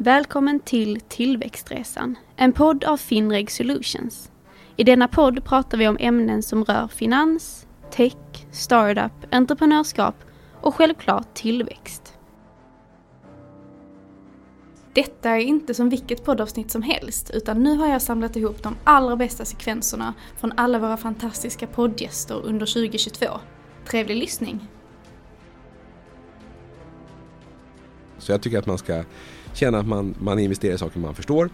Välkommen till Tillväxtresan, en podd av Finreg Solutions. I denna podd pratar vi om ämnen som rör finans, tech, startup, entreprenörskap och självklart tillväxt. Detta är inte som vilket poddavsnitt som helst, utan nu har jag samlat ihop de allra bästa sekvenserna från alla våra fantastiska poddgäster under 2022. Trevlig lyssning! Så jag tycker att man ska känna att man, man investerar i saker man förstår.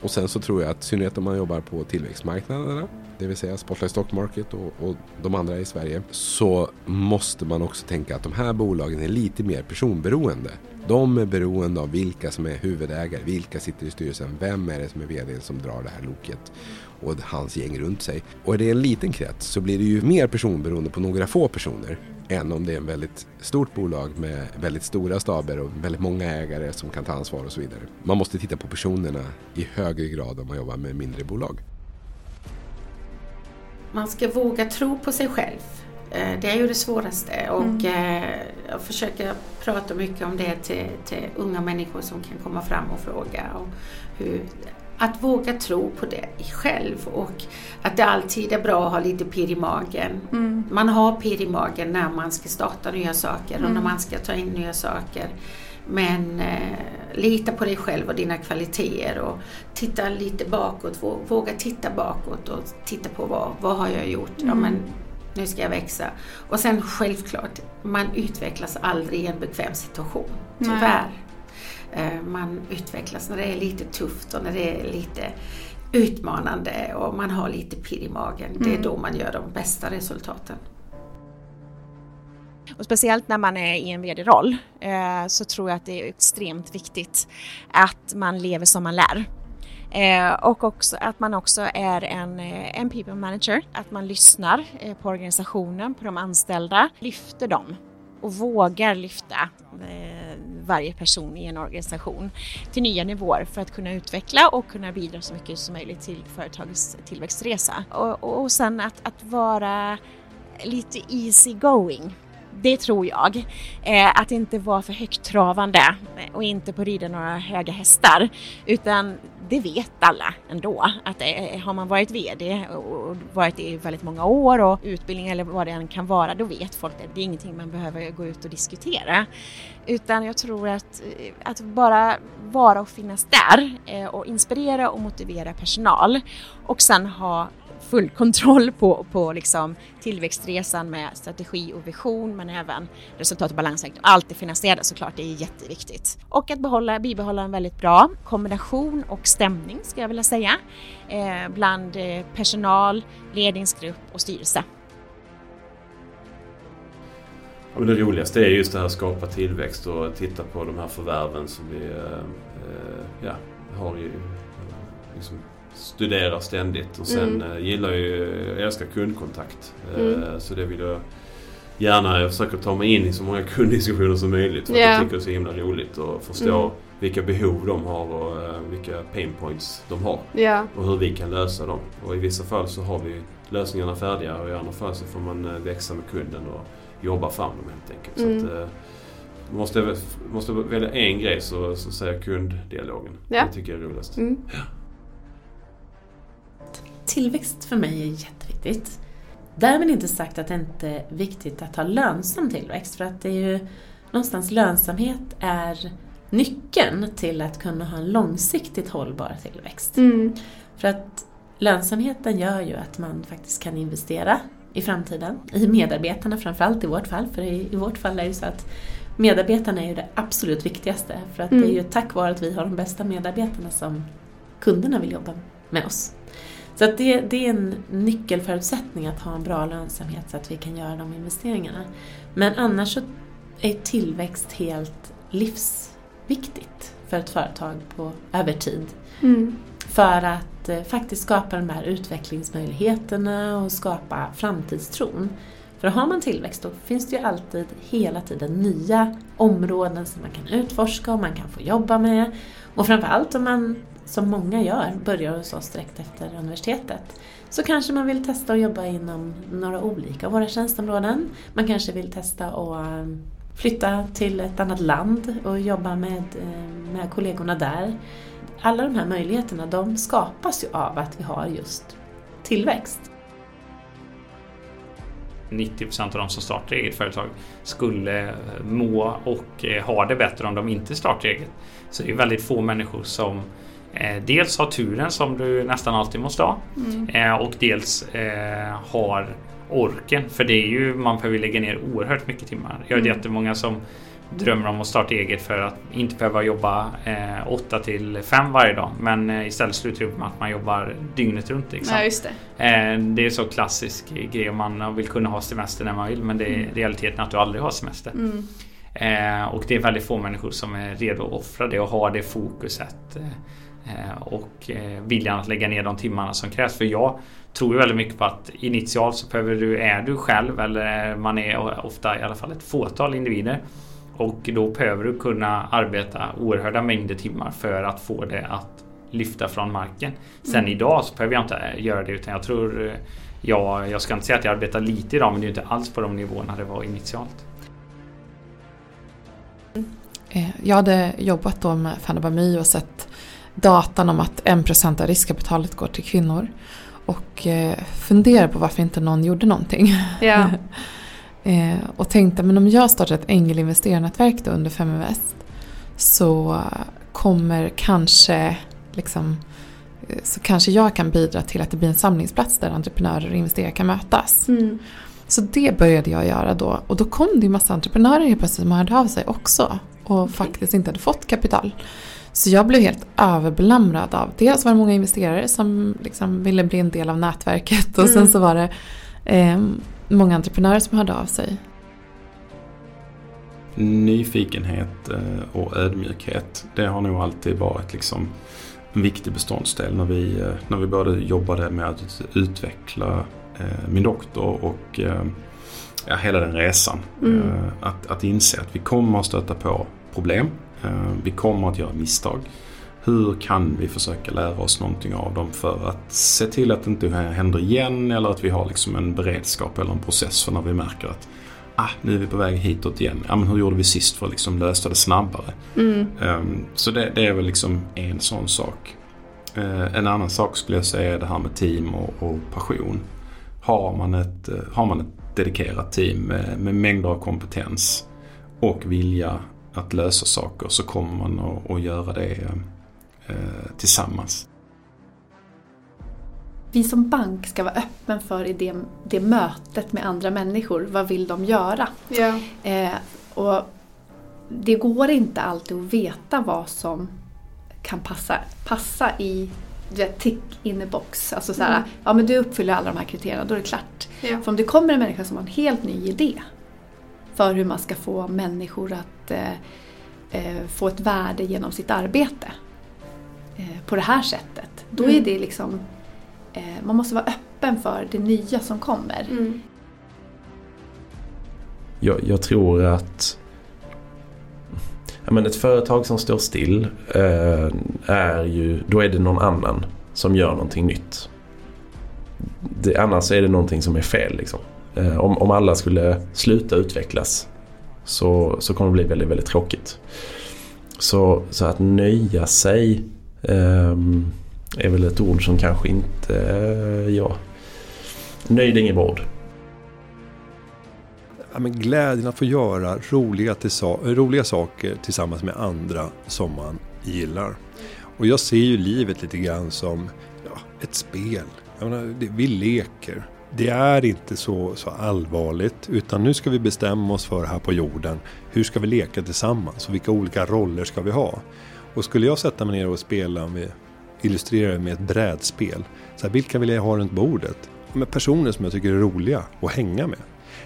Och sen så tror jag att i synnerhet om man jobbar på tillväxtmarknaderna, det vill säga Spotlight Stock Market och, och de andra i Sverige, så måste man också tänka att de här bolagen är lite mer personberoende. De är beroende av vilka som är huvudägare, vilka sitter i styrelsen, vem är det som är vd som drar det här loket och hans gäng runt sig. Och är det en liten krets så blir det ju mer personberoende på några få personer än om det är en väldigt stort bolag med väldigt stora staber och väldigt många ägare som kan ta ansvar och så vidare. Man måste titta på personerna i högre grad om man jobbar med mindre bolag. Man ska våga tro på sig själv. Eh, det är ju det svåraste och mm. Eh, jag försöker prata mycket om det till, till unga människor som kan komma fram och fråga. Och hur, att våga tro på det själv och att det alltid är bra att ha lite pirr i magen. Mm. Man har pirr i magen när man ska starta nya saker och mm. när man ska ta in nya saker. Men eh, lita på dig själv och dina kvaliteter och titta lite bakåt. Våga titta bakåt och titta på vad, vad har jag gjort? Mm. Ja, men nu ska jag växa. Och sen självklart, man utvecklas aldrig i en bekväm situation. Tyvärr. Nej. Eh, man utvecklas när det är lite tufft och när det är lite utmanande och man har lite pirr i magen. Mm. Det är mm. då man gör de bästa resultaten. Och speciellt när man är i en vd-roll eh, så tror jag att det är extremt viktigt att man lever som man lär. Eh, och också att man också är en, eh, en people manager, att man lyssnar eh, på organisationen, på de anställda, lyfter dem och vågar lyfta eh, varje person i en organisation till nya nivåer för att kunna utveckla och kunna bidra så mycket som möjligt till företagets tillväxtresa. Och, och sen att, att vara lite easy going det tror jag. Eh, att inte vara för högtravande och inte på rida några höga hästar. Utan det vet alla ändå. Att eh, har man varit VD och varit i väldigt många år och utbildning eller vad det än kan vara, då vet folk att det är ingenting man behöver gå ut och diskutera. Utan jag tror att, eh, att bara vara och finnas där eh, och inspirera och motivera personal och sen ha full kontroll på, på liksom tillväxtresan med strategi och vision men även resultat och balansräkning. Allt det finansierade såklart, det är jätteviktigt. Och att behålla, bibehålla en väldigt bra kombination och stämning ska jag vilja säga eh, bland eh, personal, ledningsgrupp och styrelse. Ja, men det roligaste är just det här att skapa tillväxt och titta på de här förvärven som vi eh, eh ja, har ju liksom studerar ständigt och sen mm. Eh, gillar ju, jag älskar kundkontakt. Eh, mm. Så det vill jag gärna, jag försöker ta mig in i så många kunddiskussioner som möjligt. För yeah. att jag tycker det är så himla roligt att förstå mm. vilka behov de har och uh, vilka pain points de har. Yeah. Och hur vi kan lösa dem. Och i vissa fall så har vi lösningarna färdiga och i andra fall så får man växa med kunden och jobba fram dem helt enkelt. Så att, uh, måste, måste välja en grej så, så säger kunddialogen. Yeah. Det tycker jag är roligast. Mm. Ja tillväxt för mig är jätteviktigt. Därmed inte sagt att det inte är viktigt att ha lönsam tillväxt för att det är ju någonstans lönsamhet är nyckeln till att kunna ha en långsiktigt hållbar tillväxt. Mm. För att lönsamheten gör ju att man faktiskt kan investera i framtiden, i medarbetarna framförallt i vårt fall, för i, vårt fall är det ju så att medarbetarna är ju det absolut viktigaste för att mm. det är ju tack vare att vi har de bästa medarbetarna som kunderna vill jobba med oss. Så det, det är en nyckelförutsättning att ha en bra lönsamhet så att vi kan göra de investeringarna. Men annars så är tillväxt helt livsviktigt för ett företag på, över tid. Mm. För att eh, faktiskt skapa de här utvecklingsmöjligheterna och skapa framtidstron. För har man tillväxt då finns det ju alltid hela tiden nya områden som man kan utforska och man kan få jobba med. Och framförallt om man som många gör, börjar hos oss direkt efter universitetet, så kanske man vill testa att jobba inom några olika av våra tjänsteområden. Man kanske vill testa att eh, flytta till ett annat land och jobba med, eh, med kollegorna där. Alla de här möjligheterna de skapas ju av att vi har just tillväxt. 90% av de som startar eget företag skulle må och eh, ha det bättre om de inte startar eget. Så det är väldigt få människor som dels har turen som du nästan alltid måste ha mm. eh, och dels eh, har orken. För det är ju, man behöver lägga ner oerhört mycket timmar. Jag vet mm. jättemånga som drömmer om att starta eget för att inte behöva jobba eh, 8 till 5 varje dag. Men eh, istället slutar det med att man jobbar dygnet runt. Liksom. Ja, just det. Eh, det är så klassisk grej man vill kunna ha semester när man vill men det är mm. realiteten att du aldrig har semester. Mm. Eh, och det är väldigt få människor som är redo att offra det och ha det fokuset. Eh, och eh, viljan att lägga ner de timmarna som krävs. För jag tror väldigt mycket på att initialt så behöver du, är du själv eller man är ofta i alla fall ett fåtal individer och då behöver du kunna arbeta oerhörda mängder timmar för att få det att lyfta från marken. Sen mm. idag så behöver jag inte göra det utan jag tror eh, jag, ska inte säga att jag arbetar lite idag men det är inte alls på de nivåerna det var initialt. Eh, jag hade jobbat då med Fanny och sett datan om att 1% av riskkapitalet går till kvinnor. Och eh, funderade på varför inte någon gjorde någonting. Ja. Eh, och tänkte men om jag startar ett ängelinvesterarnätverk då under Feminvest så kommer kanske liksom eh, så kanske jag kan bidra till att det blir en samlingsplats där entreprenörer och investerare kan mötas. Mm. Så det började jag göra då och då kom det ju massa entreprenörer helt plötsligt som hörde av sig också och okay. faktiskt inte hade fått kapital. Så jag blev helt överbelamrad av, dels var det många investerare som liksom ville bli en del av nätverket och mm. sen så var det eh, många entreprenörer som hörde av sig. Nyfikenhet eh, och ödmjukhet, det har nog alltid varit liksom en viktig beståndsdel när vi, eh, när vi började jobbade med att utveckla eh, min doktor och ja, hela den resan. Mm. Att, att inse att vi kommer att stöta på problem. Vi kommer att göra misstag. Hur kan vi försöka lära oss någonting av dem för att se till att det inte händer igen eller att vi har liksom en beredskap eller en process för när vi märker att ah, nu är vi på väg hitåt igen. Ja, men hur gjorde vi sist för att liksom lösa det snabbare? Mm. Um, så det, det, är väl liksom en sån sak. Uh, en annan sak skulle jag säga är det här med team och, och passion. Har man ett, uh, har man ett dedikerat team med, med mängder av kompetens och vilja att lösa saker så kommer man att, att göra det Eh, tillsammans. Vi som bank ska vara öppen för det, det mötet med andra människor. Vad vill de göra? Ja. Eh, och det går inte alltid att veta vad som kan passa, passa i tick in a box. Alltså såhär, mm. ja men du uppfyller alla de här kriterierna, då är det klart. Ja. För om det kommer en människa som har en helt ny idé för hur man ska få människor att eh, eh få ett värde genom sitt arbete Eh, på det här sättet. Då mm. är det liksom, eh, man måste vara öppen för det nya som kommer. Mm. Jag, jag, tror att ja, men ett företag som står still eh, är ju, då är det någon annan som gör någonting nytt. Det, annars är det någonting som är fel. Liksom. Eh, om, om alla skulle sluta utvecklas så, så kommer det bli väldigt, väldigt tråkigt. Så, så att nöja sig Um, är väl ett ord som kanske inte, eh, uh, ja, nöjd ingen ord. Ja, men glädjen att få göra roliga, roliga saker tillsammans med andra som man gillar. Och jag ser ju livet lite grann som ja, ett spel. Menar, det, vi leker. Det är inte så, så allvarligt utan nu ska vi bestämma oss för här på jorden hur ska vi leka tillsammans och vilka olika roller ska vi ha. Och skulle jag sätta mig ner och spela, om vi illustrerar det med ett brädspel. Så här, vilka vill jag ha runt bordet? Med personer som jag tycker är roliga att hänga med.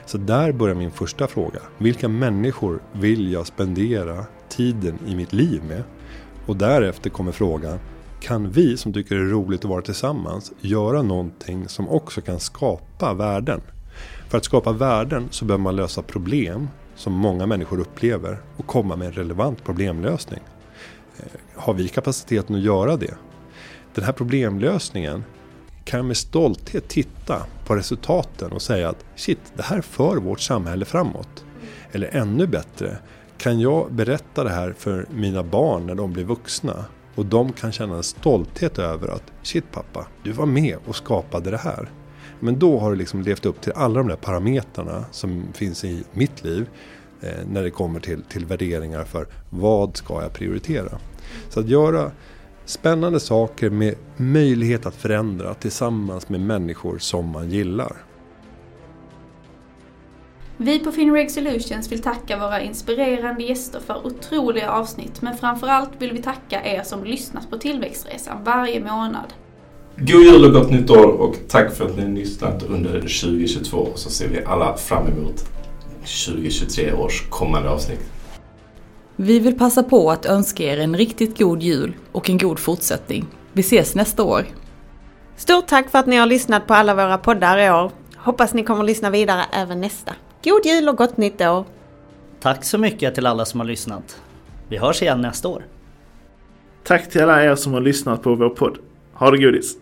Så där börjar min första fråga. Vilka människor vill jag spendera tiden i mitt liv med? Och därefter kommer frågan. Kan vi som tycker det är roligt att vara tillsammans göra någonting som också kan skapa värden? För att skapa värden så behöver man lösa problem som många människor upplever och komma med en relevant problemlösning. Eh, har vi kapaciteten att göra det? Den här problemlösningen kan med stolthet titta på resultaten och säga att shit, det här för vårt samhälle framåt. Eller ännu bättre, kan jag berätta det här för mina barn när de blir vuxna? Och de kan känna en stolthet över att shit pappa, du var med och skapade det här. Men då har du liksom levt upp till alla de där parametrarna som finns i mitt liv. Eh, när det kommer till, till värderingar för vad ska jag prioritera. Så att göra spännande saker med möjlighet att förändra tillsammans med människor som man gillar. Vi på Finreg Solutions vill tacka våra inspirerande gäster för otroliga avsnitt, men framförallt vill vi tacka er som lyssnat på Tillväxtresan varje månad. God jul och gott nytt år och tack för att ni har lyssnat under 2022 så ser vi alla fram emot 2023 års kommande avsnitt. Vi vill passa på att önska er en riktigt god jul och en god fortsättning. Vi ses nästa år. Stort tack för att ni har lyssnat på alla våra poddar i år. Hoppas ni kommer att lyssna vidare även nästa. God jul och gott nytt år! Tack så mycket till alla som har lyssnat. Vi hörs igen nästa år. Tack till alla er som har lyssnat på vår podd. Ha det godis!